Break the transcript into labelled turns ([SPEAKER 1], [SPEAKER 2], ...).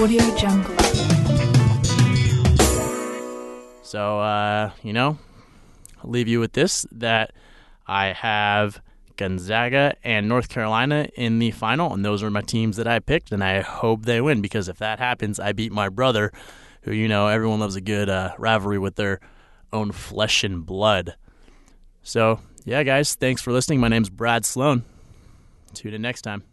[SPEAKER 1] Audio Jungle.
[SPEAKER 2] So, uh, you know, I'll leave you with this that I have Gonzaga and North Carolina in the final, and those are my teams that I picked, and I hope they win because if that happens, I beat my brother, who, you know, everyone loves a good uh, rivalry with their own flesh and blood. So, yeah, guys, thanks for listening. My name's Brad Sloan. Tune in next time.